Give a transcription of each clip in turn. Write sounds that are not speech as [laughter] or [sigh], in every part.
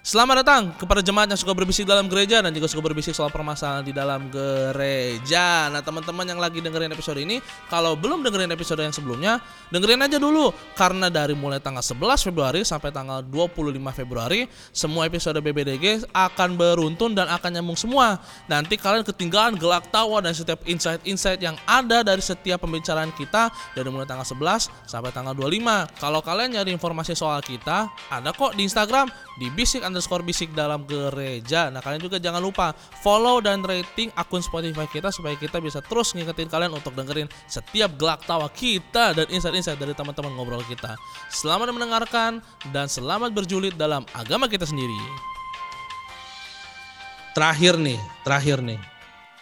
Selamat datang kepada jemaat yang suka berbisik dalam gereja dan juga suka berbisik soal permasalahan di dalam gereja. Nah, teman-teman yang lagi dengerin episode ini, kalau belum dengerin episode yang sebelumnya, dengerin aja dulu karena dari mulai tanggal 11 Februari sampai tanggal 25 Februari, semua episode BBDG akan beruntun dan akan nyambung semua. Nanti kalian ketinggalan gelak tawa dan setiap insight-insight yang ada dari setiap pembicaraan kita dari mulai tanggal 11 sampai tanggal 25. Kalau kalian nyari informasi soal kita, ada kok di Instagram di bisik underscore bisik dalam gereja. Nah kalian juga jangan lupa follow dan rating akun Spotify kita supaya kita bisa terus ngingetin kalian untuk dengerin setiap gelak tawa kita dan insight-insight dari teman-teman ngobrol kita. Selamat mendengarkan dan selamat berjulit dalam agama kita sendiri. Terakhir nih, terakhir nih,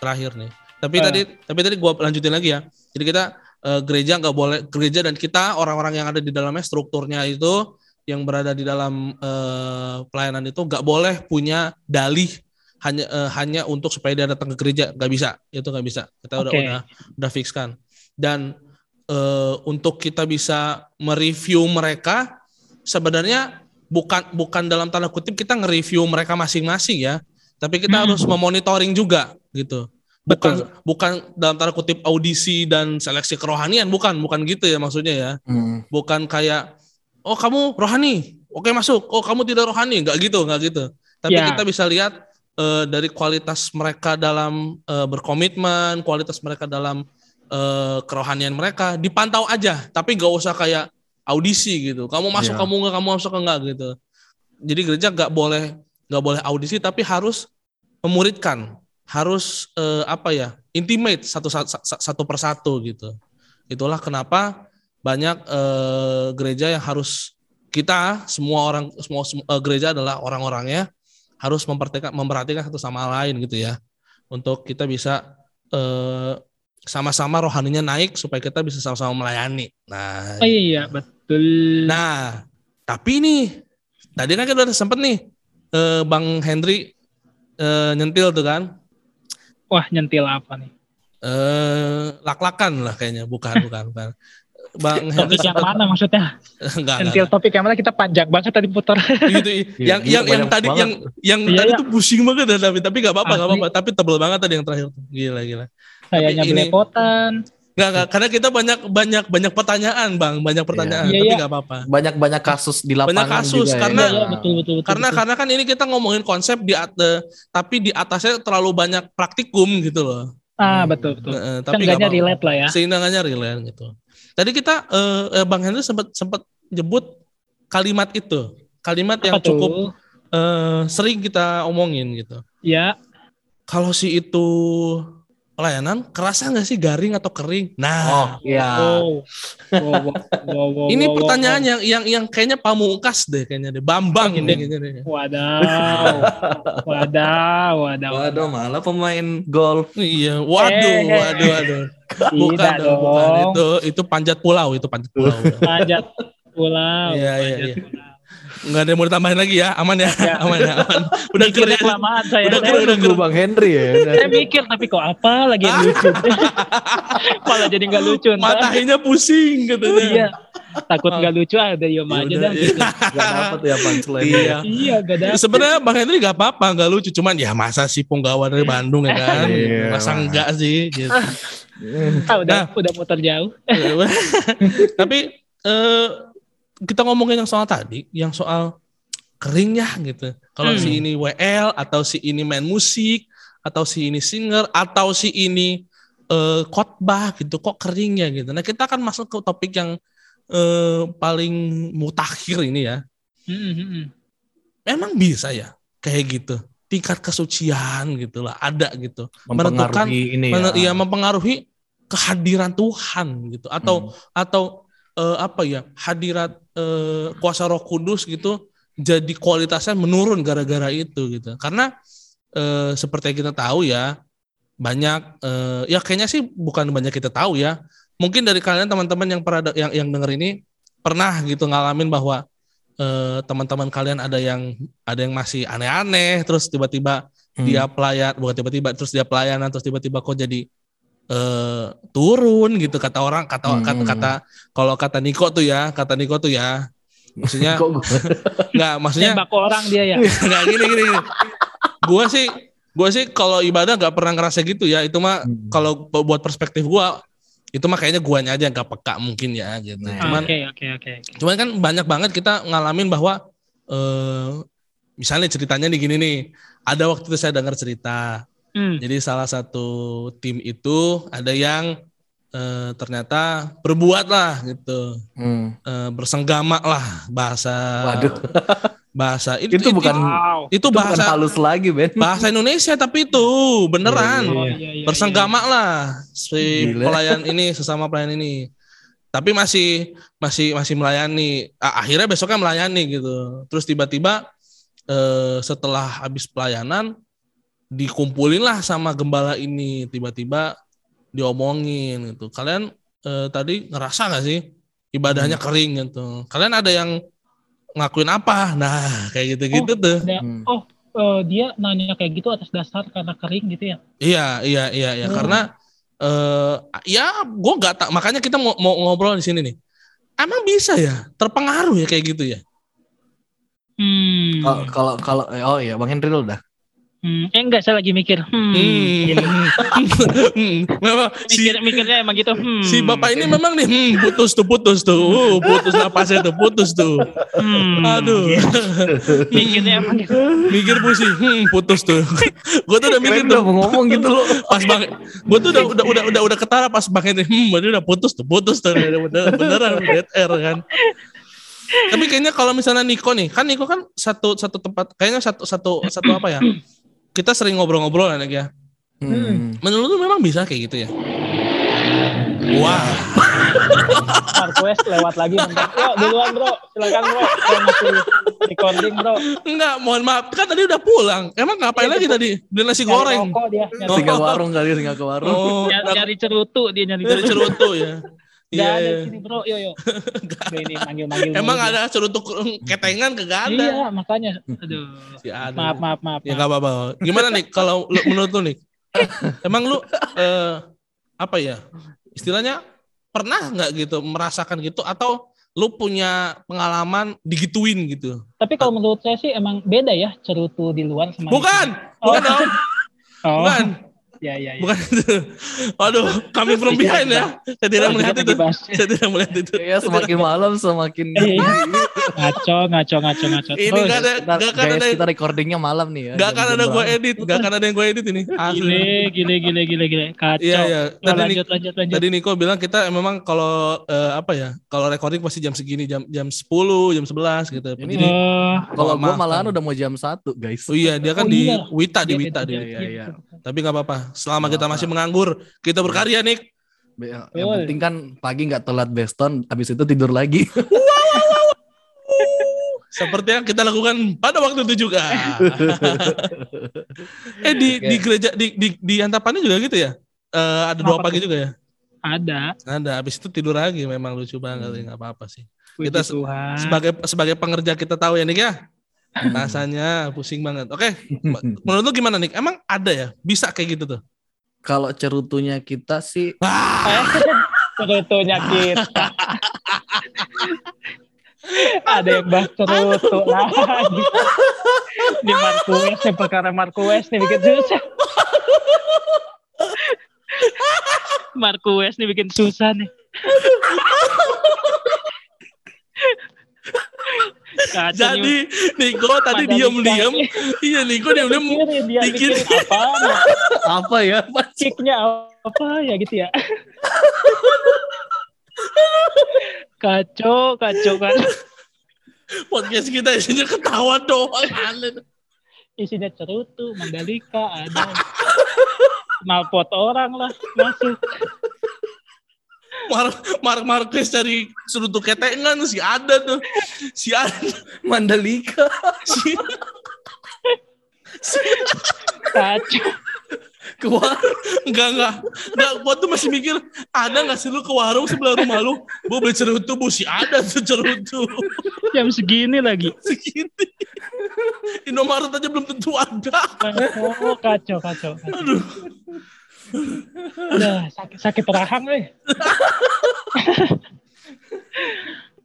terakhir nih. Tapi Eh. tadi, tapi tadi gua lanjutin lagi ya. Jadi kita eh, gereja nggak boleh gereja dan kita orang-orang yang ada di dalamnya strukturnya itu yang berada di dalam eh, pelayanan itu nggak boleh punya dalih hanya eh, hanya untuk supaya dia datang ke gereja nggak bisa itu nggak bisa kita udah Oke. udah udah fixkan dan eh, untuk kita bisa mereview mereka sebenarnya bukan bukan dalam tanda kutip kita nge-review mereka masing-masing ya tapi kita Hmm. harus memonitoring juga gitu bukan Betul. bukan dalam tanda kutip audisi dan seleksi kerohanian bukan bukan gitu ya maksudnya ya Hmm. bukan kayak oh kamu rohani? Oke masuk. Oh kamu tidak rohani? Nggak gitu nggak gitu. Tapi Ya. kita bisa lihat eh, dari kualitas mereka dalam eh, berkomitmen kualitas mereka dalam eh, kerohanian mereka dipantau aja. Tapi nggak usah kayak audisi gitu. Kamu masuk Ya. kamu nggak kamu masuk enggak gitu. Jadi gereja nggak boleh nggak boleh audisi tapi harus memuridkan. Harus eh, apa ya intimate satu satu, satu persatu gitu. Itulah kenapa banyak eh, gereja yang harus kita semua orang semua sem- eh, gereja adalah orang-orangnya harus memperhatikan memperhatikan satu sama lain gitu ya untuk kita bisa eh, sama-sama rohaninya naik supaya kita bisa sama-sama melayani. Nah, Oh iya betul. nah tapi nih tadi kan kita udah sempet nih eh, Bang Henry eh, nyentil tuh kan Wah nyentil apa nih? eh lak-lakan lah kayaknya bukan bukan bukan [laughs] Bang Topik yang mana maksudnya? enggak, enggak, Nyentil topik yang mana kita panjang banget tadi putar. gitu Iya, yang iya, yang yang banyak tadi banget. yang yang Iya, tadi iya. tuh pusing banget ya tapi tapi nggak apa-apa nggak Asli. apa-apa tapi tebel banget tadi yang terakhir tuh gila gila Kayaknya ini- belepotan. nggak nggak karena kita banyak banyak banyak pertanyaan bang banyak pertanyaan Iya, tapi iya. nggak apa-apa Banyak-banyak kasus di lapangan Banyak kasus, juga ya. karena- Iya, iya, betul betul betul. karena betul. karena kan ini kita ngomongin konsep di at- eh, tapi di atasnya terlalu banyak praktikum gitu loh ah betul betul. Eh, tapi Seenggaknya apa-apa. relate lah ya. seindangannya relate gitu tadi kita eh, eh, bang Henry sempat sempat nyebut kalimat itu kalimat yang Apa tuh? cukup eh, sering kita omongin gitu Ya. kalau si itu pelayanan kerasa nggak sih garing atau kering? Oh, Nah, iya. Wow. Wow, wow, wow, wow, ini wow, pertanyaan wow. yang yang yang kayaknya pamungkas deh kayaknya deh. Bambang ini kayaknya deh. Wadaw. Wadaw, wadaw. Waduh, malah pemain golf. Iya, waduh, Eh, waduh, waduh. Bukan dong, bukan. Itu itu panjat pulau, itu panjat pulau. Panjat pulau. Iya, iya, iya. Enggak ada yang mau ditambahin lagi ya, aman ya, Ya. [laughs] aman ya, aman. Udah Mikirnya keren. kelamaan saya. Udah keren, udah Nunggu Bang Henry ya. Saya mikir tapi kok apa lagi yang lucu. [laughs] Malah jadi nggak lucu. Matahinya pusing katanya. Iya. Takut nggak lucu ada Yom Ya aja udah, dah. [laughs] gitu. Gak dapet ya punchline. Iya. Iya gak ada. Sebenarnya Bang Henry gak apa-apa, gak lucu. Cuman ya masa sih penggawa dari Bandung ya kan? Iya, masa Mas. enggak sih? Gitu. Ah, udah Nah. udah muter jauh. Tapi eh, kita ngomongin yang soal tadi, yang soal kering ya gitu. Kalau Hmm. si ini WL atau si ini main musik atau si ini singer atau si ini eh, khotbah gitu, kok kering ya gitu. Nah kita akan masuk ke topik yang eh, paling mutakhir ini ya. Hmm, hmm, hmm. Memang bisa ya kayak gitu. Tingkat kesucian gitu lah ada gitu. Mempengaruhi ini ya. Iya, mempengaruhi kehadiran Tuhan gitu atau Hmm. atau eh, apa ya hadirat eh, kuasa Roh Kudus gitu jadi kualitasnya menurun gara-gara itu gitu karena eh, seperti yang kita tahu ya banyak eh, ya kayaknya sih bukan banyak kita tahu ya mungkin dari kalian teman-teman yang pernah yang yang denger ini pernah gitu ngalamin bahwa eh, teman-teman kalian ada yang ada yang masih aneh-aneh terus tiba-tiba Hmm. dia pelayan bukan tiba-tiba terus dia pelayanan terus tiba-tiba kok jadi eh turun gitu kata orang kata Hmm. kata kata kalau kata Niko tuh ya kata Niko tuh ya Maksudnya [laughs] gue? nggak maksudnya Nembak orang dia ya. [laughs] nggak gini gini. gini. Gua sih gua sih kalau ibadah nggak pernah ngerasa gitu ya. Itu mah Hmm. kalau buat perspektif gua itu mah kayaknya guanya aja nggak peka mungkin ya gitu. Nah. Cuman Oke oke oke. cuman kan banyak banget kita ngalamin bahwa eh misalnya ceritanya nih gini nih. Ada waktu itu saya dengar cerita. Hmm. Jadi salah satu tim itu ada yang eh, ternyata berbuat lah gitu. Hmm. Eh, bersenggama lah bahasa Waduh. [laughs] bahasa itu, Itu bukan itu itu bukan bahasa halus lagi, Ben. bahasa Indonesia tapi itu beneran Oh, iya, iya, bersenggama lah si Gila. pelayan ini sesama pelayan ini tapi masih masih masih melayani akhirnya besoknya melayani gitu terus tiba-tiba eh, setelah habis pelayanan dikumpulin lah sama gembala ini tiba-tiba diomongin gitu kalian eh, tadi ngerasa nggak sih ibadahnya kering gitu kalian ada yang ngakuin apa nah kayak gitu-gitu tuh iya. Hmm. Oh, eh, dia nanya kayak gitu atas dasar karena kering gitu ya? Iya, iya, iya, iya. Hmm. Karena eh ya gue nggak tak makanya kita mau, mau ngobrol di sini nih. Emang bisa ya terpengaruh ya kayak gitu ya? Hmm. Kalau kalau kalau eh, oh iya, Bang Henry dulu dah. Hmm. Eh enggak, saya lagi mikir. Hmm. Hmm. Hmm. [laughs] Memang si Mikir, mikirnya emang gitu. Hmm. si bapak ini memang nih hmm, putus tuh putus tuh, uh, putus napasnya tuh putus tuh. Hmm. Aduh, Mikirnya emang gitu. mikir pusing, hmm, putus tuh. gue tuh udah mikir tuh ngomong gitu loh. pas bang, gue tuh udah udah udah udah udah ketara pas bang ini, hmm, berarti udah putus tuh putus tuh, Udah beneran beneran dead air kan. Tapi kayaknya kalau misalnya Niko nih, kan Niko kan satu satu tempat, kayaknya satu satu satu apa ya? Kita sering ngobrol-ngobrol ya, Nek, ya. Hmm. Menurut lu memang bisa kayak gitu ya? Wah, [laughs] Marquez lewat lagi. Yuk duluan bro, silakan bro. Saya masih recording bro. enggak, mohon maaf, kan tadi udah pulang. Emang ngapain Iya, lagi tadi? Beli nasi Nyari goreng. rokok dia. Nyari, warung kali, singgah ke warung. Oh, nyari, nyari cerutu dia nyari cerutu. cerutu ya. [laughs] Gak Iya, ada iya. di sini bro, yuk. [laughs] Udah ini manggil-manggil. Emang mulu dia. ada cerutu ketengan kagak ada? Iya makanya. Aduh. [laughs] Si ada. Maaf maaf maaf. Ya maaf. gak apa-apa. Gimana nih kalau lu, menurut lu nih? [laughs] Emang lu eh, apa ya? Istilahnya pernah nggak gitu merasakan gitu atau lu punya pengalaman digituin gitu? Tapi kalau menurut saya sih emang beda ya cerutu di luar sama di Bukan, sini. bukan dong, Oh, bukan, ya ya ya. bukan itu. Aduh, kami from behind ya. Saya tidak melihat itu. Saya tidak melihat itu. Ya semakin malam semakin Iya. ngaco ngaco ngaco ngaco. Ini Terus. gak ada, kita, gak akan ada, kita recordingnya malam nih ya. gak akan ada gue berapa? edit, gak akan ada yang gue edit ini. Asli. Gile, gile, gile, gile, gile. Kacau. Iya, iya. Nah, Tadi, lanjut, lanjut, lanjut. Tadi Niko bilang kita memang kalau eh, apa ya? Kalau recording pasti jam segini, jam jam 10, jam 11 gitu. Ini Jadi, Oh, Kalau gua malahan udah mau jam satu guys. oh iya, dia kan Oh, di iya. Wita, di Wita, di Wita. iya, iya. Tapi nggak apa-apa. Selama kita Nggak masih menganggur, kita berkarya nih. Yang Betul. penting kan pagi nggak telat beston, habis itu tidur lagi. [laughs] Seperti yang kita lakukan pada waktu itu juga. [laughs] eh di Oke. di gereja di di, di Antapani juga gitu ya? Eh, ada dua pagi juga ya? ada. Ada. Habis itu tidur lagi. Memang lucu banget. Hmm. Nggak apa-apa sih. Puji Kita se- Tuhan. Sebagai sebagai pengerja kita tahu ya Nik ya. [laughs] Rasanya pusing banget. Oke. [laughs] Menurut lu gimana Nik? Emang ada ya? Bisa kayak gitu tuh? Kalau cerutunya kita sih [laughs] Cerutunya kita. ada yang bahas cerutu lagi. Di Marquez, nih perkara Marquez nih bikin susah. Marquez nih bikin susah nih. Kacau jadi. Niko tadi diam-diam. Iya Niko diam-diam. Mikirin apa [laughs] apa ya? kicknya apa ya gitu ya [laughs] kacau kacau kan Podcast kita isinya ketawa doang. isinya cerutu Mandalika ada malpot orang lah masuk Mark Mark Marquez dari sudut ketengan si ada tuh. Si ada Mandalika. si, kacau Keluar. enggak enggak enggak gua tuh masih mikir ada nggak sih lu ke warung sebelah rumah lu gua beli cerutu bu si ada tuh cerutu jam segini lagi segini Indomaret aja belum tentu ada kacau kacau kacau, kacau. aduh Udah sakit sakit rahang eh [laughs]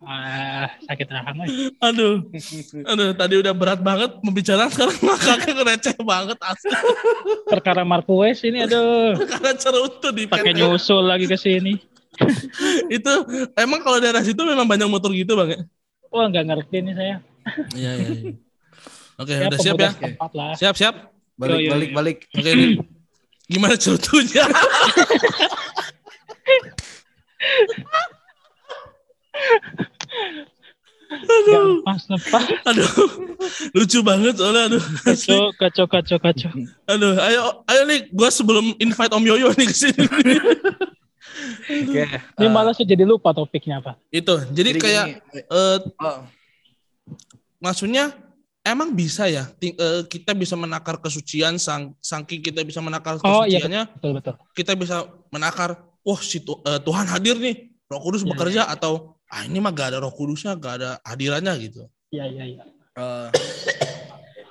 Ah, sakit rahang euy. Aduh, aduh tadi udah berat banget pembicaraan sekarang [laughs] ngakaknya receh banget asli. Perkara Marquez ini aduh, Karena cerutu di pakai nyusul lagi ke sini. [laughs] itu emang kalau daerah situ memang banyak motor gitu bang ya? Wah, nggak ngerti nih saya. Iya iya. iya. Oke udah siap ya? lah. Siap siap. Balik, Yo, yo, balik, yo. balik. Oke gimana cerutunya? Nggak lepas, lepas. aduh lucu banget soalnya aduh. Kacau, kacau, kacau, kacau. Aduh, ayo ayo nih gue sebelum invite Om Yoyo nih ke sini. Ini eh, malah saya jadi lupa topiknya apa. Itu. Jadi, jadi kayak gini, eh, oh, maksudnya emang bisa ya ting- eh, kita bisa menakar kesucian sang saking kita bisa menakar Oh, iya, kesuciannya Betul, betul. kita bisa menakar wah si Tu- eh, Tuhan hadir nih Roh Kudus Iya, bekerja atau ah ini mah gak ada Roh Kudusnya gak ada hadirannya gitu Iya, iya, iya. eh,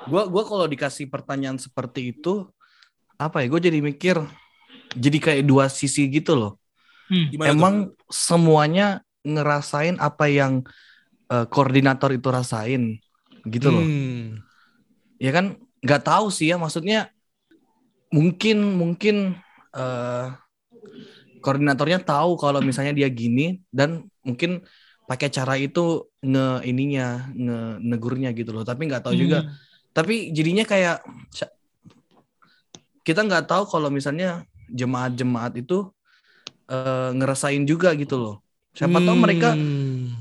gua gua kalau dikasih pertanyaan seperti itu apa ya? Gue jadi mikir jadi kayak dua sisi gitu loh. Hmm. gimana tuh? Emang semuanya ngerasain apa yang eh, koordinator itu rasain gitu loh. Hmm. ya kan nggak tahu sih ya maksudnya mungkin mungkin eh koordinatornya tahu kalau misalnya dia gini dan mungkin pakai cara itu nge ininya nge negurnya gitu loh tapi nggak tahu juga Hmm. tapi jadinya kayak kita nggak tahu kalau misalnya jemaat-jemaat itu eh, ngerasain juga gitu loh siapa tahu mereka Hmm.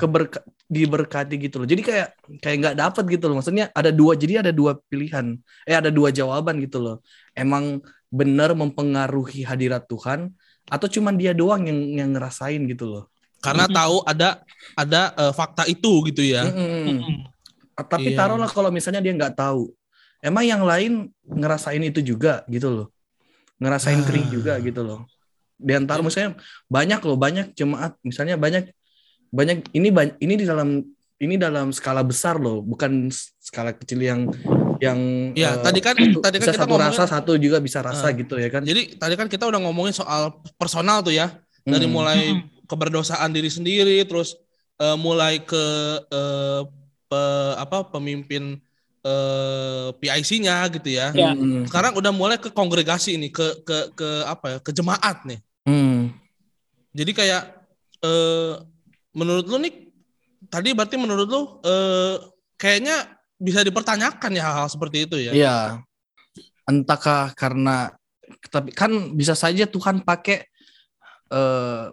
Diberkati gitu loh. Jadi kayak kayak nggak dapet gitu loh. Maksudnya ada dua jadi ada dua pilihan. Eh ada dua jawaban gitu loh. Emang benar mempengaruhi hadirat Tuhan atau cuman dia doang yang yang ngerasain gitu loh. karena Hmm. tahu ada ada eh, fakta itu gitu ya Mm-mm. Hmm. Tapi Iya. taruhlah kalau misalnya dia nggak tahu. Emang yang lain ngerasain itu juga gitu loh. Ngerasain Ah. kering juga gitu loh. Di antara misalnya banyak loh, banyak jemaat misalnya banyak banyak ini banyak ini di dalam ini dalam skala besar loh, bukan skala kecil yang yang ya eh, tadi kan tadi kan bisa kita satu ngomongin rasa satu juga bisa rasa Ah. gitu ya kan. jadi tadi kan kita udah ngomongin soal personal tuh ya dari Mm. mulai Hmm. keberdosaan diri sendiri terus eh, mulai ke eh, pe- apa pemimpin eh, PIC-nya gitu ya. Ya. Mm. Sekarang udah mulai ke kongregasi nih, ke ke ke apa ya? ke jemaat nih. Mm. Jadi kayak eh menurut lu nih tadi berarti menurut lu eh kayaknya bisa dipertanyakan ya hal-hal seperti itu ya. Iya. Entahkah karena tapi kan bisa saja Tuhan pakai eh,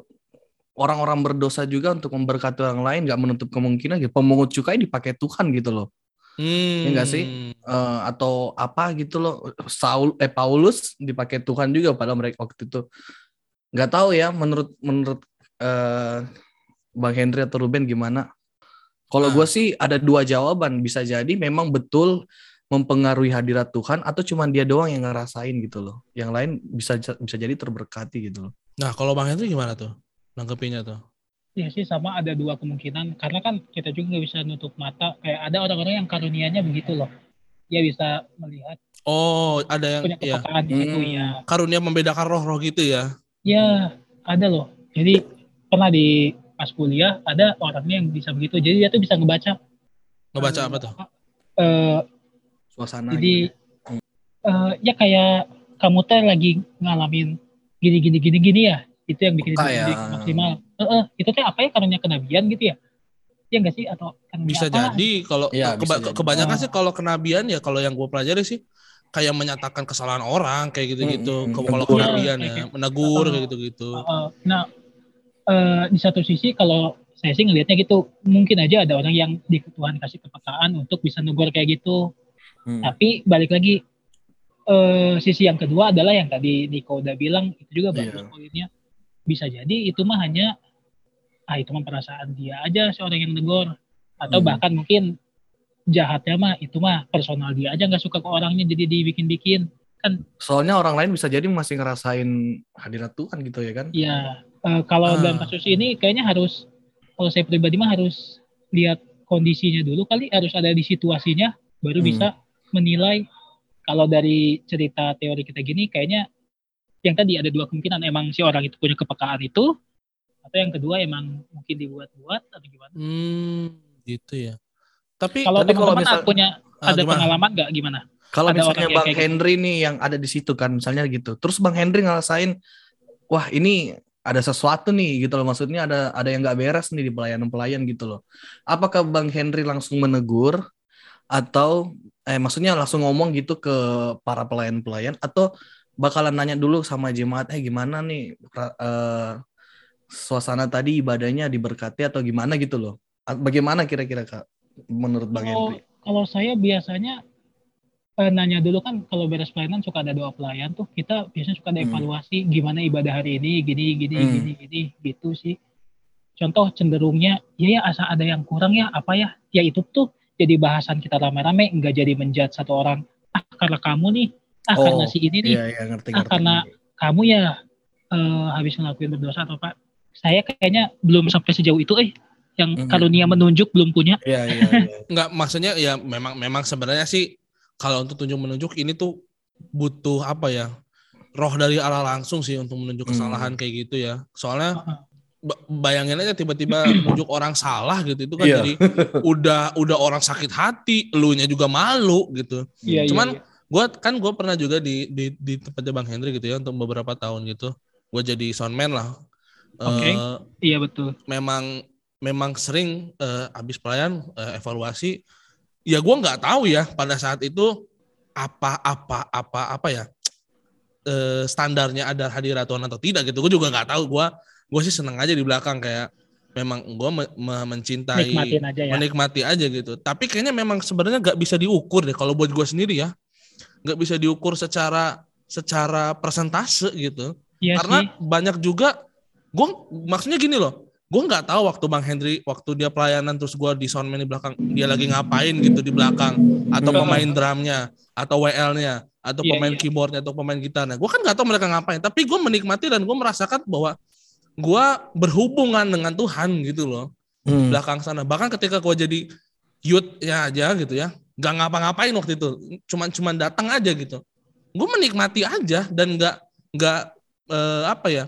orang-orang berdosa juga untuk memberkati orang lain, nggak menutup kemungkinan gitu. Pemungut cukai dipakai Tuhan gitu loh, Hmm. Ya nggak sih? Eh, atau apa gitu loh. Saul eh Paulus dipakai Tuhan juga pada mereka waktu itu. Nggak tahu ya, menurut menurut eh, Bang Henry atau Ruben gimana? Kalau Nah. gue sih ada dua jawaban. Bisa jadi memang betul mempengaruhi hadirat Tuhan atau cuman dia doang yang ngerasain gitu loh. Yang lain bisa bisa jadi terberkati gitu loh. Nah, kalau Bang Henry gimana tuh? Nangkepinnya tuh. Ya sih sama ada dua kemungkinan karena kan kita juga nggak bisa nutup mata kayak ada orang-orang yang karunianya begitu loh dia bisa melihat Oh, ada yang punya ya, kepekaan di situ Hmm. ya karunia membedakan roh-roh gitu ya. ya ada loh jadi pernah di pas kuliah ada orangnya yang bisa begitu jadi dia tuh bisa ngebaca Ngebaca apa tuh? eh, Suasana jadi gitu. eh, ya kayak kamu teh lagi ngalamin gini gini gini gini ya itu yang bikin Peka itu ya. maksimal Eh, eh, itu teh apa ya karunia kenabian gitu ya ya enggak sih atau Bisa apa? jadi kalau Iya, keba- bisa jadi. kebanyakan Ah. sih kalau kenabian ya kalau yang gue pelajari sih kayak menyatakan kesalahan orang kayak gitu-gitu. Mm, mm, Ke- Kalau kenabian Iya, ya, kayak- menegur kayak gitu-gitu. Uh, nah, eh, di satu sisi kalau saya sih ngelihatnya gitu, mungkin aja ada orang yang di Tuhan kasih kepekaan untuk bisa negur kayak gitu. Hmm. Tapi balik lagi, eh, sisi yang kedua adalah yang tadi Niko udah bilang itu juga bagus Iya. poinnya. Bisa jadi itu mah hanya ah itu mah perasaan dia aja si orang yang negor atau Hmm. bahkan mungkin jahatnya mah itu mah personal dia aja nggak suka ke orangnya jadi dibikin-bikin Soalnya orang lain bisa jadi masih ngerasain hadirat Tuhan gitu ya kan? Ya, eh, kalau Ah. dalam kasus ini kayaknya harus, kalau saya pribadi mah harus lihat kondisinya dulu kali, harus ada di situasinya, baru Hmm. bisa menilai. Kalau dari cerita teori kita gini, kayaknya yang tadi ada dua kemungkinan, emang si orang itu punya kepekaan itu, atau yang kedua emang mungkin dibuat-buat atau gimana Hmm, gitu ya. Tapi kalau teman-teman misal- punya ah, ada gimana? pengalaman nggak gimana Kalau Ada misalnya Bang kayak gitu. Henry nih yang ada di situ kan, misalnya gitu. Terus Bang Henry ngerasain, wah ini ada sesuatu nih gitu loh. Maksudnya ada ada yang nggak beres nih di pelayanan-pelayan gitu loh. Apakah Bang Henry langsung menegur atau eh maksudnya langsung ngomong gitu ke para pelayan-pelayan atau bakalan nanya dulu sama jemaat, eh gimana nih eh, suasana tadi ibadahnya diberkati atau gimana gitu loh. Bagaimana kira-kira Kak menurut Bang kalau Henry? kalau saya biasanya eh, nanya dulu kan kalau beres pelayanan suka ada doa pelayan tuh kita biasanya suka ada Hmm. evaluasi gimana ibadah hari ini gini gini Hmm. gini gini gitu sih contoh cenderungnya ya ya asa ada yang kurang ya apa ya ya itu tuh jadi bahasan kita rame-rame nggak jadi menjat satu orang ah karena kamu nih ah Oh, karena si ini nih Iya, iya ngerti Ah, ngerti. karena- kamu ya eh, habis ngelakuin berdosa atau apa saya kayaknya belum sampai sejauh itu eh yang Mhm. karunia menunjuk belum punya Iya, iya, iya. [laughs] Enggak, maksudnya ya memang memang sebenarnya sih kalau untuk tunjuk menunjuk ini tuh butuh apa ya? Roh dari Allah langsung sih untuk menunjuk Hmm. kesalahan kayak gitu ya. Soalnya bayangin aja tiba-tiba [clears throat] menunjuk orang salah gitu itu kan Iya. jadi udah udah orang sakit hati, elunya juga malu gitu. Iya, iya, Cuman iya. Gua kan gue pernah juga di di di tempatnya Bang Hendry gitu ya untuk beberapa tahun gitu. Gue jadi soundman lah. Oke. Eh, iya betul memang memang sering eh, habis pelayan eh, evaluasi ya gua nggak tahu ya pada saat itu apa apa apa apa ya eh, standarnya ada hadirat Tuhan atau tidak gitu. Gue juga nggak tahu. Gua gue sih seneng aja di belakang kayak memang gue mencintai nikmatin aja ya. menikmati aja gitu. Tapi kayaknya memang sebenarnya nggak bisa diukur deh kalau buat gue sendiri ya. Nggak bisa diukur secara secara persentase gitu. Iya karena sih. banyak juga gue maksudnya gini loh gue nggak tahu waktu bang Henry waktu dia pelayanan terus gue di soundman di belakang dia lagi ngapain gitu di belakang. Atau pemain drumnya atau WL-nya atau Iya, pemain iya. keyboardnya atau pemain gitarnya. Gue kan nggak tahu mereka ngapain tapi gue menikmati dan gue merasakan bahwa gue berhubungan dengan Tuhan gitu loh. Hmm. belakang sana. Bahkan ketika gue jadi youth ya aja gitu ya nggak ngapa-ngapain waktu itu. Cuman cuman datang aja gitu. Gue menikmati aja dan nggak nggak eh, apa ya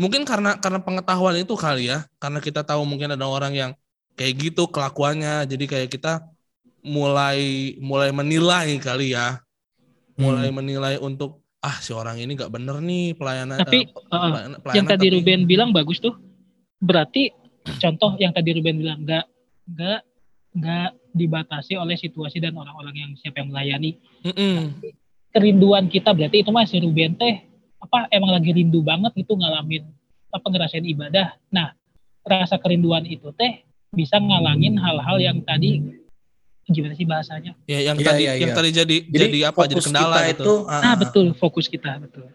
mungkin karena karena pengetahuan itu kali ya. Karena kita tahu mungkin ada orang yang kayak gitu kelakuannya. Jadi kayak kita mulai mulai menilai kali ya. Mulai menilai untuk ah si orang ini nggak bener nih pelayanan Tapi, uh, pelayanan- yang tadi tapi- Ruben bilang bagus tuh. Berarti contoh yang tadi Ruben bilang nggak nggak nggak dibatasi oleh situasi dan orang-orang yang siapa yang melayani. Mm-mm. kerinduan kita berarti itu masih Ruben teh apa emang lagi rindu banget itu ngalamin apa ngerasain ibadah nah rasa kerinduan itu teh bisa ngalangin hal-hal yang tadi gimana sih bahasanya ya yang Iya, tadi iya, yang iya. tadi jadi jadi, apa jadi kendala kita gitu itu ah, nah betul fokus kita betul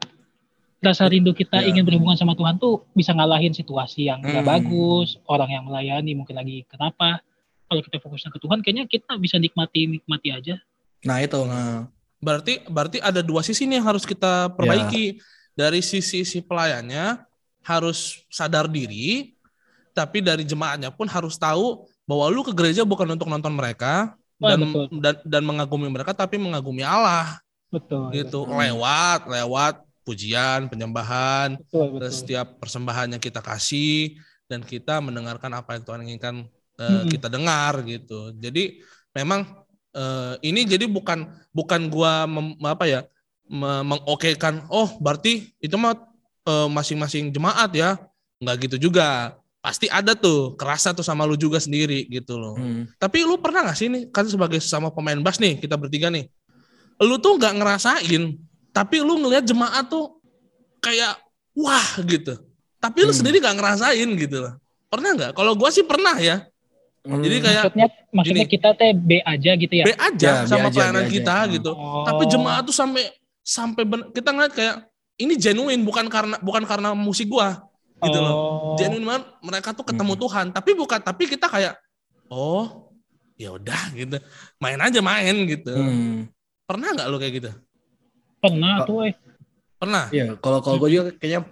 rasa rindu kita Ya. ingin berhubungan sama Tuhan tuh bisa ngalahin situasi yang Hmm. bagus orang yang melayani mungkin lagi kenapa kalau kita fokusnya ke Tuhan kayaknya kita bisa nikmati nikmati aja Nah itu nah. Berarti berarti ada dua sisi nih yang harus kita perbaiki. Dari sisi si pelayannya harus sadar diri, tapi dari jemaatnya pun harus tahu bahwa lu ke gereja bukan untuk nonton mereka Wah, dan, betul. dan dan mengagumi mereka tapi mengagumi Allah betul gitu. Hmm. Lewat lewat pujian, penyembahan, betul betul setiap persembahan yang kita kasih dan kita mendengarkan apa yang Tuhan inginkan eh, Mm-mm. kita dengar gitu. Jadi memang eh, ini jadi bukan bukan gua mem- apa ya me- mengokekan oh berarti itu mah eh, masing-masing jemaat ya. Nggak gitu juga. Pasti ada tuh kerasa tuh sama lu juga sendiri gitu loh. Hmm. tapi lu pernah gak sih nih kan sebagai sesama pemain bass nih kita bertiga nih lu tuh nggak ngerasain tapi lu ngelihat jemaat tuh kayak wah gitu. Tapi lu Hmm. sendiri nggak ngerasain gitu loh. Pernah nggak? Kalau gua sih pernah ya Hmm. Jadi kayak maksudnya maksudnya gini. kita teh B aja gitu ya B aja Ya, B sama aja, pelayanan B aja. kita Hmm. gitu Oh. tapi jemaat tuh sampai sampai ben- kita ngeliat kayak ini genuine bukan karena bukan karena musik gua gitu loh Oh. genuine banget mereka tuh ketemu Hmm. Tuhan tapi bukan tapi kita kayak oh ya udah gitu main aja main gitu Hmm. pernah nggak lu kayak gitu pernah tuh eh pernah Iya, kalau kalau gue juga kayaknya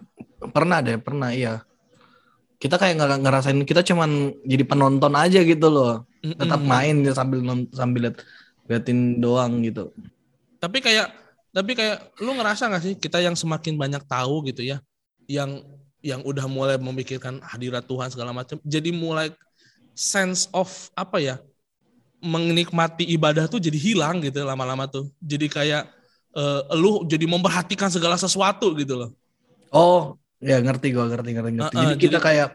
pernah deh, pernah iya. Kita kayak nggak ngerasain kita cuman jadi penonton aja gitu loh. Tetap main ya sambil sambil liat, liatin doang gitu. tapi kayak tapi kayak lu ngerasa nggak sih kita yang semakin banyak tahu gitu ya yang yang udah mulai memikirkan hadirat Tuhan segala macam, jadi mulai sense of apa ya menikmati ibadah tuh jadi hilang gitu lama-lama tuh. Jadi kayak eh, lu jadi memperhatikan segala sesuatu gitu loh. Oh, ya ngerti gua ngerti ngerti ngerti. Uh, uh, jadi kita jadi- kayak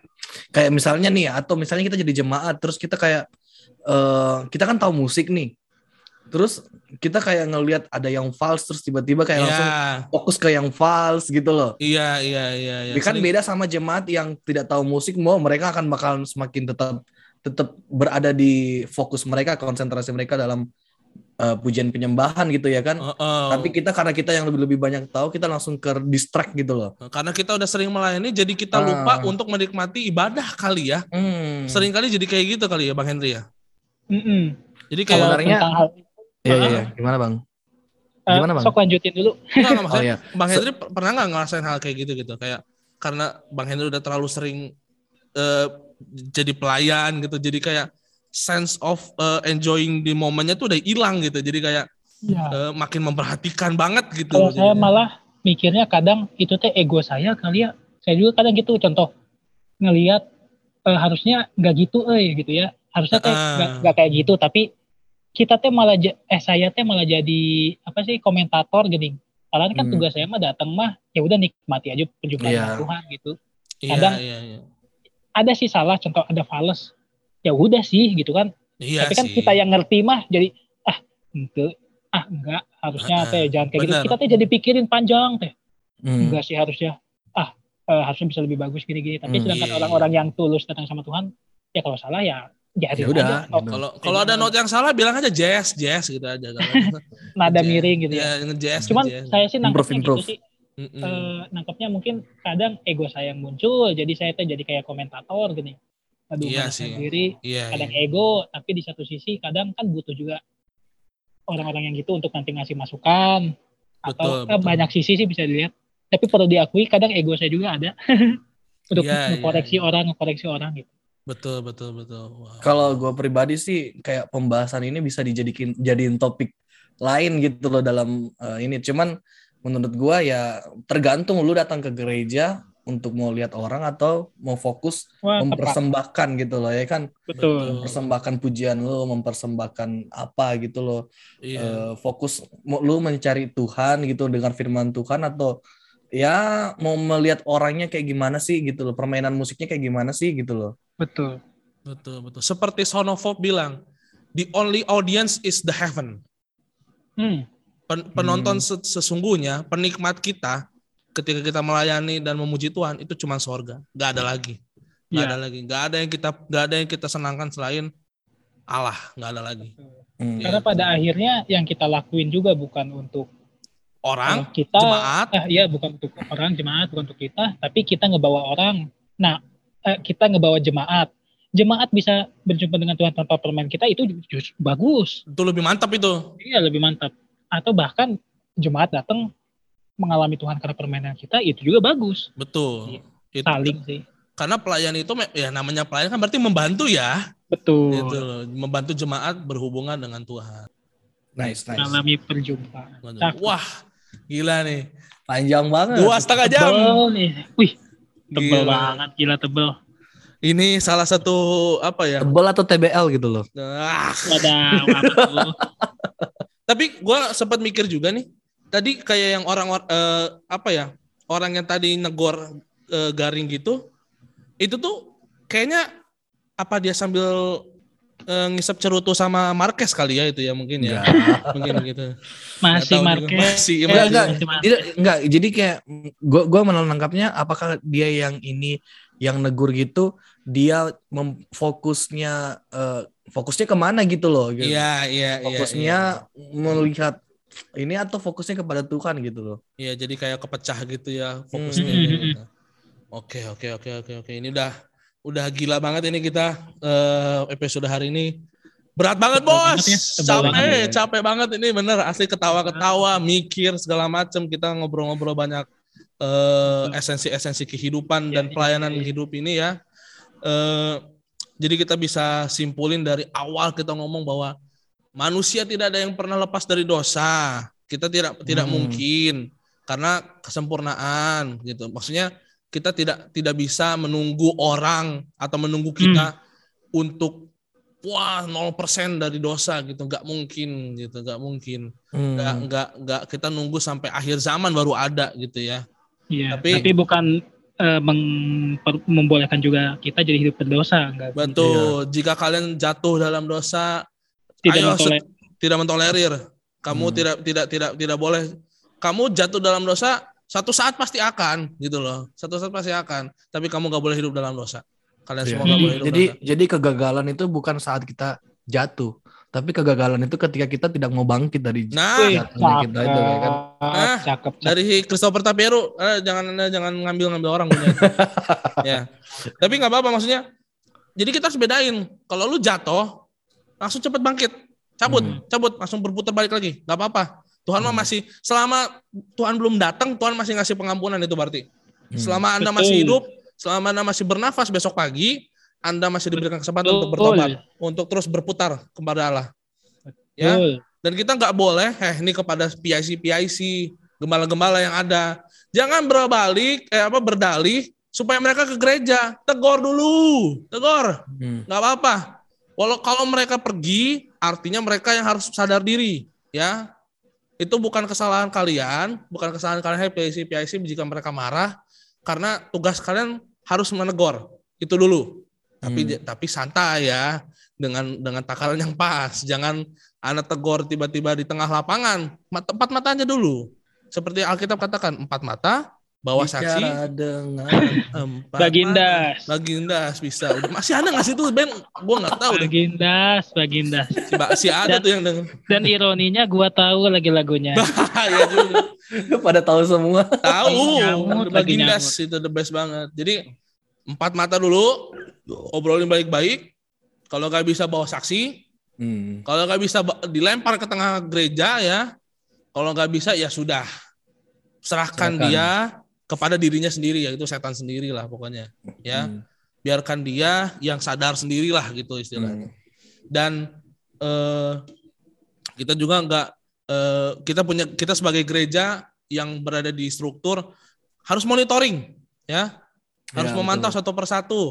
kayak misalnya nih atau misalnya kita jadi jemaat terus kita kayak eh kita kan tahu musik nih. Terus kita kayak ngelihat ada yang false terus tiba-tiba kayak langsung Iya, fokus ke yang false gitu loh. iya, iya, iya. iya. Ini kan Sering- beda sama jemaat yang tidak tahu musik, mau mereka akan bakal semakin tetap tetap berada di fokus mereka, konsentrasi mereka dalam eh, pujian penyembahan gitu ya kan. Uh, uh. Tapi kita karena kita yang lebih lebih banyak tahu, kita langsung ke distract gitu loh. karena kita udah sering melayani, jadi kita Ah. lupa untuk menikmati ibadah kali ya. Hmm. Sering kali jadi kayak gitu kali ya, Bang Henry ya. Mm-mm. Jadi Kalau kayak Sebenarnya- Iya iya. iya. Gimana bang? eh, Gimana, Bang? sok lanjutin dulu. Enggak, enggak, [laughs] Oh maksudnya iya. Bang Henry per- pernah nggak ngerasain hal kayak gitu gitu kayak karena Bang Henry udah terlalu sering eh, jadi pelayan gitu jadi kayak sense of eh, enjoying di momennya tuh udah hilang gitu jadi kayak Ya. eh, makin memperhatikan banget gitu Kalau saya malah mikirnya kadang itu teh ego saya kali ya. Saya juga kadang gitu contoh ngelihat eh, harusnya nggak gitu eh gitu ya. Harusnya teh Ah. nggak kayak gitu tapi kita teh malah eh saya teh malah jadi apa sih komentator gini. Padahal kan Hmm. tugas saya mah datang mah ya udah nikmati aja perjumpaan Iya. dengan Tuhan gitu. iya, kadang- iya, iya. Ada sih salah contoh ada fales. Ya udah sih gitu kan. Iya tapi kan sih. kita yang ngerti mah jadi ah ente ah enggak harusnya Ah, teh jangan kayak gitu. benar. Kita teh jadi pikirin panjang teh. Hmm. enggak sih harusnya ah eh, harusnya bisa lebih bagus gini-gini tapi Hmm, sedangkan iya, orang-orang yang tulus datang sama Tuhan ya kalau salah ya jadi Ya udah, Oh, gitu. kalau kalau ada note yang salah bilang aja jazz jazz gitu aja kalau [laughs] nada Jazz. miring gitu ya ya nge-jazz cuman nge-jazz. saya sih nangkepnya Improve, gitu sih Mm-mm. eh, nangkepnya mungkin kadang ego saya yang muncul jadi saya tuh jadi kayak komentator gini aduh Iya sih. sendiri iya kadang iya. ego tapi di satu sisi kadang kan butuh juga orang-orang yang gitu untuk nanti ngasih masukan Betul, atau eh, betul. banyak sisi sih bisa dilihat tapi perlu diakui kadang ego saya juga ada [laughs] untuk Iya, ngekoreksi iya, iya. orang ngekoreksi orang gitu betul betul betul Wah. Kalau gue pribadi sih kayak pembahasan ini bisa dijadikan jadiin topik lain gitu loh dalam eh, ini. Cuman menurut gue ya tergantung lu datang ke gereja untuk mau lihat orang atau mau fokus Wah, tepat. mempersembahkan gitu loh ya kan. Betul. Mempersembahkan pujian lu, mempersembahkan apa gitu loh. iya Eh, fokus lu mencari Tuhan gitu dengan firman Tuhan atau ya mau melihat orangnya kayak gimana sih gitu loh. Permainan musiknya kayak gimana sih gitu loh. Betul. Betul, betul. Seperti Sonopop bilang, the only audience is the heaven. Hmm. Pen- penonton se- sesungguhnya, penikmat kita, ketika kita melayani dan memuji Tuhan, itu cuma sorga. Gak ada lagi. Gak Iya. ada lagi. Gak ada yang kita gak ada yang kita senangkan selain Allah. Gak ada lagi. Hmm. Karena pada akhirnya yang kita lakuin juga bukan untuk Orang, kita, jemaat, eh, iya bukan untuk orang jemaat, bukan untuk kita, tapi kita ngebawa orang. Nah, eh, kita ngebawa jemaat. Jemaat bisa berjumpa dengan Tuhan tanpa permain kita itu justru bagus. itu lebih mantap itu. Iya lebih mantap. Atau bahkan jemaat datang mengalami Tuhan karena permainan kita itu juga bagus. Betul. Itu- Saling sih. karena pelayan itu ya namanya pelayan kan berarti membantu ya. Betul. Gitu loh. Membantu jemaat berhubungan dengan Tuhan. Nice, nice. Mengalami perjumpaan. Wah, gila nih. Panjang banget. Dua setengah jam. Tebel nih. Wih, tebel Gila. banget, gila tebel. Ini salah satu apa ya? Tebal atau TBL gitu loh. Ah, tuh? [laughs] tapi gua sempat mikir juga nih. Tadi kayak yang orang eh, apa ya? Orang yang tadi negor eh, garing gitu. Itu tuh kayaknya apa dia sambil eh, ngisep cerutu sama Marquez kali ya itu ya mungkin ya. [laughs] Mungkin gitu. Masih. Marquez. Masih, Eh, Enggak, masih. enggak. masih Marquez. Tidak, enggak. Jadi kayak gua gua menangkapnya apakah dia yang ini yang negur gitu dia mem- fokusnya eh, fokusnya ke mana gitu loh gitu. Iya, iya, iya. fokusnya iya. melihat ini atau fokusnya kepada Tuhan gitu loh. Iya, jadi kayak kepecah gitu ya fokusnya. Hmm. gitu. Oke, oke, oke, oke, oke. Ini udah udah gila banget ini kita eh, episode hari ini. Berat banget, Bos. banget ya, capek, banget ya. capek banget ini bener. Asli ketawa-ketawa, mikir segala macem. Kita ngobrol-ngobrol banyak eh, esensi-esensi kehidupan Iya, dan iya, pelayanan iya. hidup ini ya. Eh, jadi kita bisa simpulin dari awal kita ngomong bahwa manusia tidak ada yang pernah lepas dari dosa. Kita tidak tidak Hmm. mungkin karena kesempurnaan gitu. Maksudnya kita tidak tidak bisa menunggu orang atau menunggu kita untuk wah 0% dari dosa gitu nggak mungkin gitu nggak mungkin Hmm. nggak nggak nggak kita nunggu sampai akhir zaman baru ada gitu ya Iya, Tapi- tapi, bukan eh, meng- per- membolehkan juga kita jadi hidup berdosa, enggak. betul jika kalian jatuh dalam dosa Tidak ayo mentoler- tidak mentolerir. Kamu Hmm. tidak tidak tidak tidak boleh. Kamu jatuh dalam dosa satu saat pasti akan gitu loh. Satu saat pasti akan. Tapi kamu nggak boleh hidup dalam dosa. Kalian Iya. semua nggak boleh hidup Jadi dalam dosa. jadi kegagalan itu bukan saat kita jatuh, tapi kegagalan itu ketika kita tidak mau bangkit dari nah. jatuhnya kita itu ya kan. Ah, cakep, cakep, dari Christopher Tapiero. Eh, jangan anda jangan ngambil ngambil orang punya itu. [laughs] ya. Tapi nggak apa-apa maksudnya jadi kita harus bedain. Kalau lu jatuh langsung cepet bangkit cabut Hmm. cabut langsung berputar balik lagi nggak apa-apa Tuhan mah Hmm. masih selama Tuhan belum datang Tuhan masih ngasih pengampunan itu berarti Hmm. selama anda Betul. masih hidup selama anda masih bernafas besok pagi anda masih diberikan kesempatan untuk Betul. bertobat untuk terus berputar kepada Allah ya Betul. dan kita nggak boleh eh ini kepada PIC PIC gembala-gembala yang ada jangan berbalik eh apa berdalih supaya mereka ke gereja tegor dulu tegor Hmm. nggak apa-apa walau kalau mereka pergi artinya mereka yang harus sadar diri ya. Itu bukan kesalahan kalian bukan kesalahan kalian PIC PIC jika mereka marah karena tugas kalian harus menegur itu dulu. Tapi tapi santai ya dengan dengan takaran yang pas. Jangan anak tegur tiba-tiba di tengah lapangan empat mata aja dulu. Seperti Alkitab katakan empat mata bawa saksi dengan empat Bagindas. mata. Bagindas bisa Udah, masih ada nggak sih tuh Ben gua nggak tahu deh Bagindas, Bagindas. si, Ba- si ada tuh yang denger Dan ironinya gua tahu lagi lagunya. [laughs] ya juga [laughs] pada tahu semua. tahu Bagindas itu the best banget jadi empat mata dulu obrolin baik-baik kalau nggak bisa bawa saksi Hmm. Kalau nggak bisa dilempar ke tengah gereja ya, kalau nggak bisa ya sudah serahkan Serahkan. dia kepada dirinya sendiri ya itu setan sendiri lah pokoknya ya Hmm. biarkan dia yang sadar sendirilah gitu istilahnya Hmm. dan eh, kita juga nggak eh, kita punya kita sebagai gereja yang berada di struktur harus monitoring ya harus Ya, memantau betul. satu persatu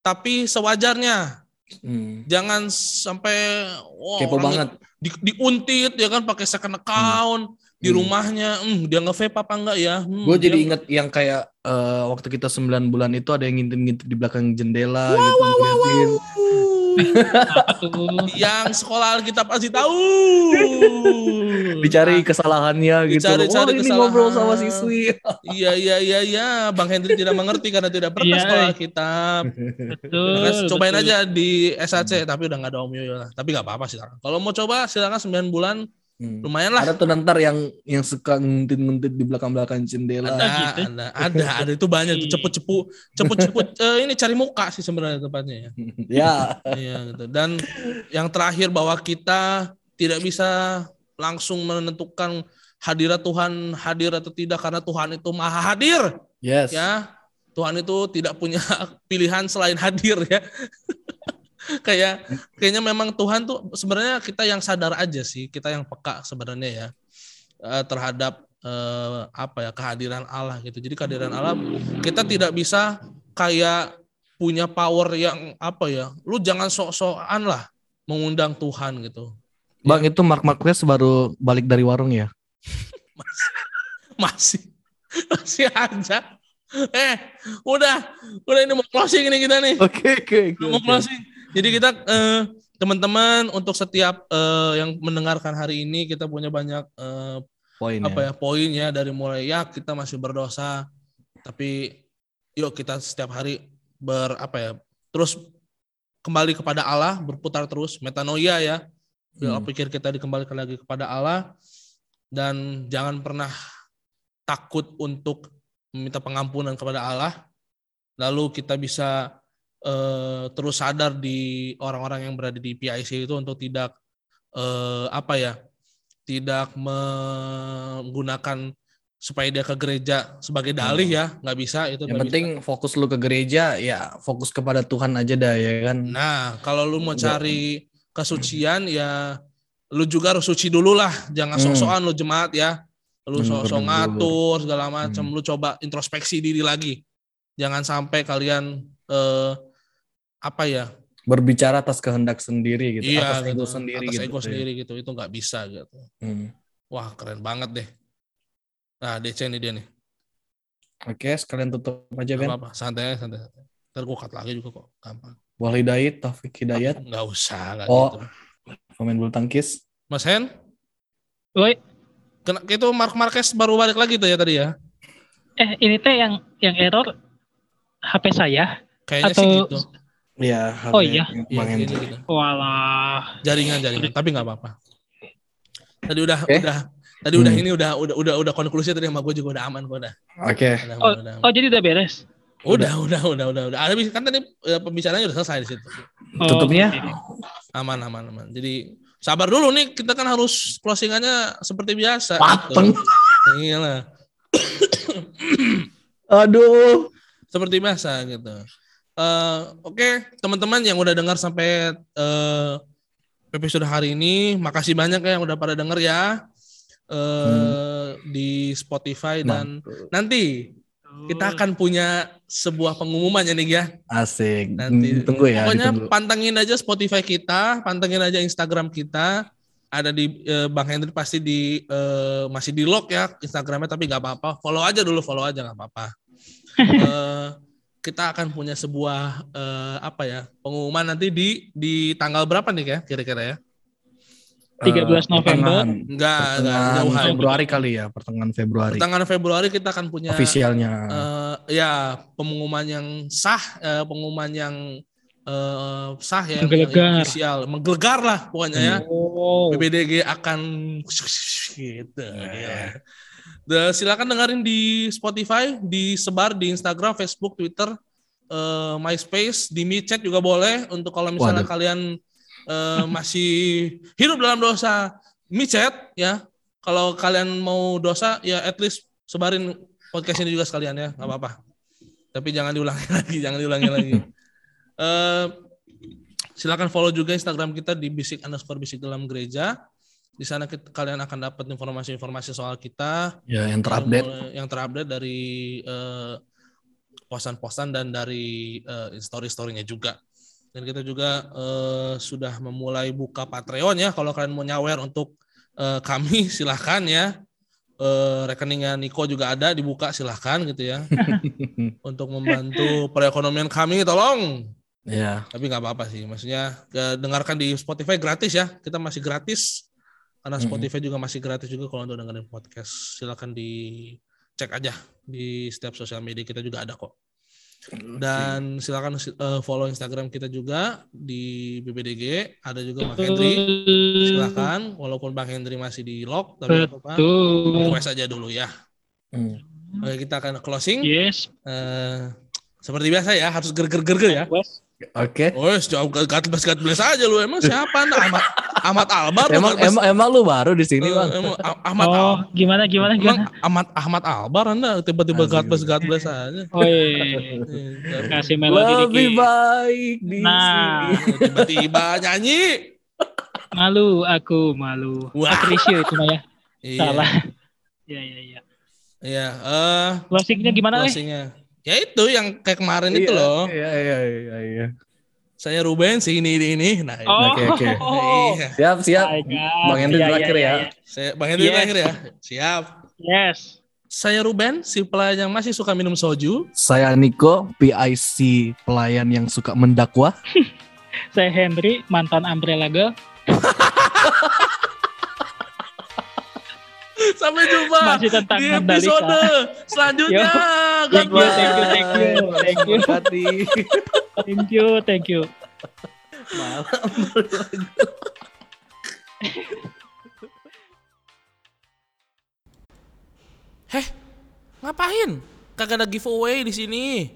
tapi sewajarnya Hmm. jangan sampai wah, Kepo banget. di, diuntit ya kan pakai second account di Hmm. rumahnya hmm, dia nge-vape apa enggak ya hmm, Gue jadi inget yang kayak eh, waktu kita 9 bulan itu ada yang ngintip-ngintip di belakang jendela gitu ngeliatin. Apa [laughs] tuh? yang sekolah kita pasti tahu [laughs] Dicari kesalahannya gitu. Dicari-cari oh, ini kesalahan. ngobrol sama siswi. [laughs] iya iya iya iya Bang Hendri tidak mengerti karena tidak pernah Iya, sekolah eh. kitab Betul. Cobain betul. aja di SAC tapi udah nggak ada Om Yoyo lah tapi nggak apa-apa sih kalau mau coba silakan 9 bulan Hmm. lumayan lah Ada tuh ntar yang yang suka nguntit-nguntit di belakang-belakang jendela. ada, gitu? ada, ada, ada itu banyak tuh cepet-cepet, cepet-cepet. [laughs] eh, ini cari muka sih sebenarnya tempatnya ya. ya. Iya gitu. Dan yang terakhir bahwa kita tidak bisa langsung menentukan hadirat Tuhan hadir atau tidak karena Tuhan itu maha hadir Yes. ya. Tuhan itu tidak punya [laughs] pilihan selain hadir ya. Kayak kayaknya memang Tuhan tuh sebenarnya kita yang sadar aja sih, kita yang peka sebenarnya ya eh, terhadap eh, apa ya kehadiran Allah gitu. Jadi kehadiran Allah kita tidak bisa kayak punya power yang apa ya. Lu jangan sok-sokan lah mengundang Tuhan gitu. Bang itu Mark Marquez baru balik dari warung ya. [laughs] Masih masih aja. Eh, udah, udah ini mau closing ini kita nih. Oke oke. Udah mau closing. Jadi kita eh, teman-teman untuk setiap eh, yang mendengarkan hari ini kita punya banyak eh, Poin apa ya. poin ya. Dari mulai ya kita masih berdosa tapi yuk kita setiap hari ber apa ya terus kembali kepada Allah berputar terus. Metanoia ya. Hmm. pikir kita dikembalikan lagi kepada Allah. Dan jangan pernah takut untuk meminta pengampunan kepada Allah. Lalu kita bisa eh, terus sadar di orang-orang yang berada di PIC itu untuk tidak eh, apa ya tidak menggunakan supaya dia ke gereja sebagai dalih ya nggak bisa itu Yang penting fokus lu ke gereja ya fokus kepada Tuhan aja dah ya kan. bisa. nah kalau lu mau cari kesucian ya lu juga harus suci dulu lah jangan Hmm. sok-sokan lu jemaat ya lu Hmm, sok-sok ngatur segala macam Hmm. lu coba introspeksi diri lagi Jangan sampai kalian eh apa ya? Berbicara atas kehendak sendiri gitu, iya, atas ego gitu. sendiri atas gitu. ego ya. sendiri gitu. Itu nggak bisa gitu. Hmm. Wah, keren banget deh. Nah, DC ini dia nih. Oke, sekalian tutup aja Gak Ben. apa-apa, santai aja, santai. Ntar gue cut lagi juga kok, gampang. Wal Hidayat, Taufik Hidayat, Nggak usah, nggak Oh. gitu. pemain bulu tangkis. Mas Hen, Woi, kena, itu Mark Marquez baru balik lagi tuh ya tadi ya? eh ini teh yang yang error HP saya Kayaknya atau sih gitu. Iya. Oh, iya? Bang ini Hendry. gitu. walah Jaringan, jaringan. Tapi nggak apa-apa. Tadi udah, Oke. udah, tadi udah Hmm. ini udah, udah, udah, udah konklusi tadi sama gue juga udah aman kok udah. Oke. Udah, Oh, udah, oh jadi udah beres udah, udah, udah, udah, udah. Ada kan tadi eh, pembicaraannya udah selesai di situ. Oh, Tutupnya? oke. Aman, aman, aman. Jadi sabar dulu nih, kita kan harus closingannya seperti biasa. Mateng. Gitu. Iya lah. Aduh. seperti biasa gitu. Eh, Oke, teman-teman yang udah dengar sampai eh, episode hari ini, makasih banyak ya yang udah pada denger ya eh, di Spotify dan nanti kita akan punya sebuah pengumuman ya nih ya. Asik. Nanti. Hmm, Tunggu ya. Pokoknya ditunggu. pantengin aja Spotify kita, pantengin aja Instagram kita. Ada di eh, Bang Hendri pasti di eh, masih di lock ya Instagramnya tapi nggak apa-apa. Follow aja dulu, follow aja nggak apa-apa. [laughs] Eh, kita akan punya sebuah eh, apa ya pengumuman nanti di di tanggal berapa nih ya kira-kira ya? 13 Eh, November. Enggak, enggak jauhan. Februari kali ya, pertengahan Februari. Pertengahan Februari kita akan punya Ofisialnya. eh, ya pengumuman yang sah, eh, pengumuman yang eh, sah ya, yang Menggelegar. ofisial, menggelegar lah pokoknya ya. Oh. BBDG akan [laughs] gitu. ya. The- silakan dengerin di Spotify, disebar di Instagram, Facebook, Twitter, eh, MySpace, di MiChat juga boleh untuk kalau misalnya Waduh. kalian eh, masih hidup dalam dosa MiChat ya. Kalau kalian mau dosa ya at least sebarin podcast ini juga sekalian ya, nggak apa-apa. Tapi jangan diulangi [laughs] lagi, jangan diulangi lagi. Eh, silakan follow juga Instagram kita di bisik underscore bisik dalam gereja. Di sana kita- kalian akan dapat informasi-informasi soal kita ya, yang terupdate. yang, yang terupdate dari eh, posan-posan dan dari eh, story-storynya juga. Dan kita juga eh, sudah memulai buka Patreon ya. Kalau kalian mau nyawer untuk eh, kami [laughs] silahkan ya. Eh, rekeningnya Niko juga ada dibuka silahkan gitu ya. [laughs] untuk membantu perekonomian kami tolong Ya. tapi nggak apa-apa sih maksudnya ke- dengarkan di Spotify gratis ya kita masih gratis karena. Spotify juga masih gratis juga kalau untuk dengerin podcast silakan dicek aja di setiap sosial media kita juga ada kok dan silakan eh, follow Instagram kita juga di BBDG ada juga Bang Hendri silakan walaupun Bang Hendri masih di lock tapi Betul. request aja dulu ya Hmm. Oke kita akan closing Yes. Eh, seperti biasa ya harus ger-ger-ger ya Wes. Oke. Oh, jauh God bless God bless aja lu. Emang siapa anda? Ahmad Ahmad Albar. Emang God bless- emang emang lu baru di sini, Eh, Bang. emang Ah- Ahmad Oh, Al- gimana gimana Emang gimana? Ahmad Ahmad Albar anda tiba-tiba God bless aja. Oh iya. Eh, Kasih melodi Lebih dikit. baik di Nah. sini. Tiba-tiba nyanyi. Malu aku malu. Wah. Appreciate itu mah ya. Iya. Salah. Iya iya iya. Iya. Eh, Closingnya gimana eh? Ya itu yang kayak kemarin itu Iya, loh. Iya, iya, iya, iya. Saya Ruben, si ini ini ini. Nah, ini. Oh. Oke, oke. [laughs] Iya. Siap, siap. God. Bang Hendri Iya, terakhir iya, ya. iya, Saya Bang Hendri Yes. terakhir ya. Siap. iya. Yes. Saya Ruben, si pelayan yang masih suka minum soju. Saya Niko, PIC pelayan yang suka mendakwah. [laughs] Saya Henry, mantan Umbrella Girl. [laughs] Sampai jumpa Masih tentang di Mandalika. episode selanjutnya. God Thank you, bless. thank you, thank you, thank you. Thank you, thank you. Malam. Heh, ngapain? Kagak ada giveaway di sini.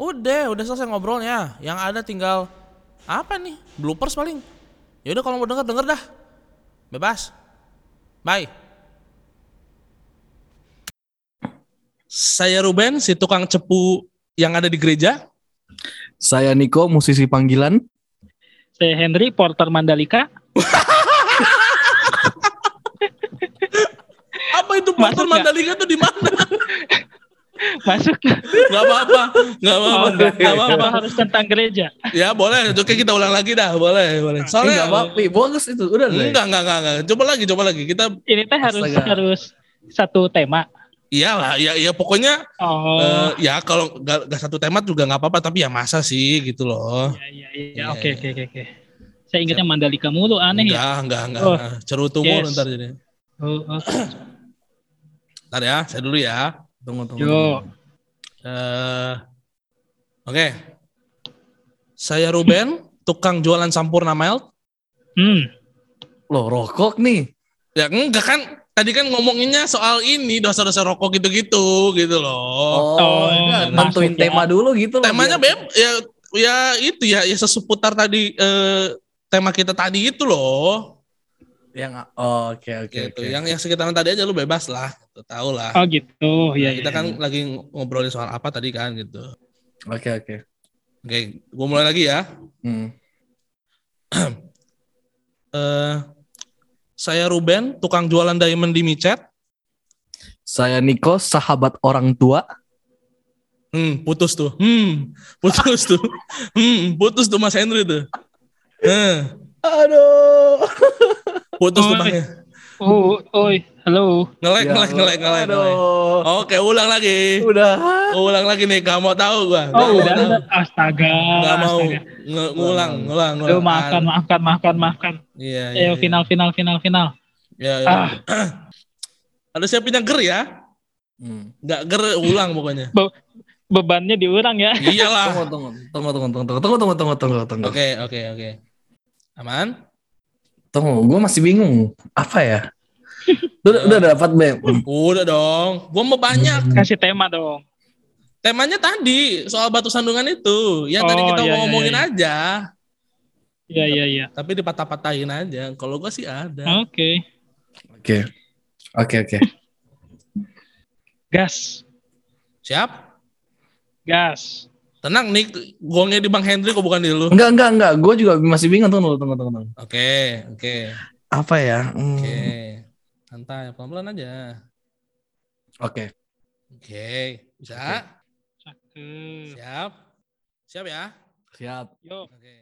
Udah, udah selesai ngobrolnya. Yang ada tinggal apa nih? Bloopers paling. Ya udah kalau mau denger denger dah. Bebas. Bye. Saya Ruben, si tukang cepu yang ada di gereja. Saya Niko, musisi panggilan. Saya Henry, Porter Mandalika. [laughs] Apa itu Porter Masuk? Mandalika tuh di mana? [laughs] Masuk. Nggak apa-apa, Oh, apa-apa, enggak. nggak apa-apa. Apa harus tentang gereja? Ya boleh, oke kita ulang lagi dah, boleh, boleh. Enggak Soalnya apa-apa, bagus itu. Udah enggak, enggak, enggak, enggak. Coba lagi, coba lagi. Kita Ini teh harus Astaga. harus satu tema. Iyalah, ya, ya pokoknya Oh. eh, ya kalau nggak nggak satu tema juga nggak apa-apa, tapi ya masa sih gitu loh. Iya, iya, Iya, iya. Oke, oke, oke. Saya ingatnya Mandalika mulu, aneh ya. Enggak, enggak, enggak. Oh. enggak. Cerutu mulu Yes. ntar jadi. Oh, oh. [clears throat] Ntar ya, saya dulu ya. Tunggu, tunggu. Yo. eh Oke. Saya Ruben, [clears throat] tukang jualan Sampurna Mild. Hmm. Loh, rokok nih. Ya enggak kan, tadi kan ngomonginnya soal ini dosa-dosa rokok gitu-gitu gitu loh. Oh, Oh, tentuin ya. tema dulu gitu loh. Temanya beb ya ya itu ya ya seseputar tadi eh, tema kita tadi itu loh. yang oh, oke oke gitu. oke. Yang yang sekitaran tadi aja lu bebas lah, gitu, tahu lah. Oh gitu. Nah, Iya, kita iya, kan iya. lagi ngobrolin soal apa tadi kan gitu. Oke oke. Oke, gue mulai lagi ya. Hmm. [clears throat] eh saya Ruben, tukang jualan diamond di micet. Saya Niko, sahabat orang tua. Hmm, putus tuh. Hmm, putus tuh. Hmm, putus tuh Mas Henry tuh. Eh, Aduh. putus tuh bang. Oh, oi, halo. Ngelek, Ya ngelek, ngelek, ngelek, ngelek. Oke, ulang lagi. Udah. Ulang lagi nih, gak mau tahu gua. Gak Oh, mau udah, tahu. Astaga. Gak mau ngulang, ngulang, ngulang. Aduh, maafkan, maafkan, maafkan, maafkan. Iya, iya. Ayo, final, final, final, final. Iya, iya. Ah, [clears throat] Ada siapin yang ger ya? Hmm. Gak ger, ulang pokoknya. bebannya diurang ya. [laughs] Iyalah. Tunggu, tunggu, tunggu, tunggu, tunggu, tunggu, tunggu, tunggu, tunggu, tunggu. Oke, oke, oke. Aman? Tunggu, gue masih bingung. Apa ya? Udah, udah dapat Bem. Udah dong. Gua mau banyak. Kasih tema dong. Temanya tadi soal batu sandungan itu. Yang tadi Oh, kita iya, iya, ngomongin iya. aja. Iya, iya, iya. Tapi dipatah-patahin aja. Kalau gua sih ada. Oke. Oke. Oke, oke. Gas. Siap? Gas. Tenang nih, gongnya di Bang Hendri kok bukan di lu. Enggak, enggak, enggak. Gue juga masih bingung. Tunggu, tunggu, tunggu, tunggu. Oke, oke, Apa ya? Hmm. oke. Santai, pelan-pelan aja. Oke. Oke, bisa? Cakep. Siap? Siap ya? Siap. Yo. Oke.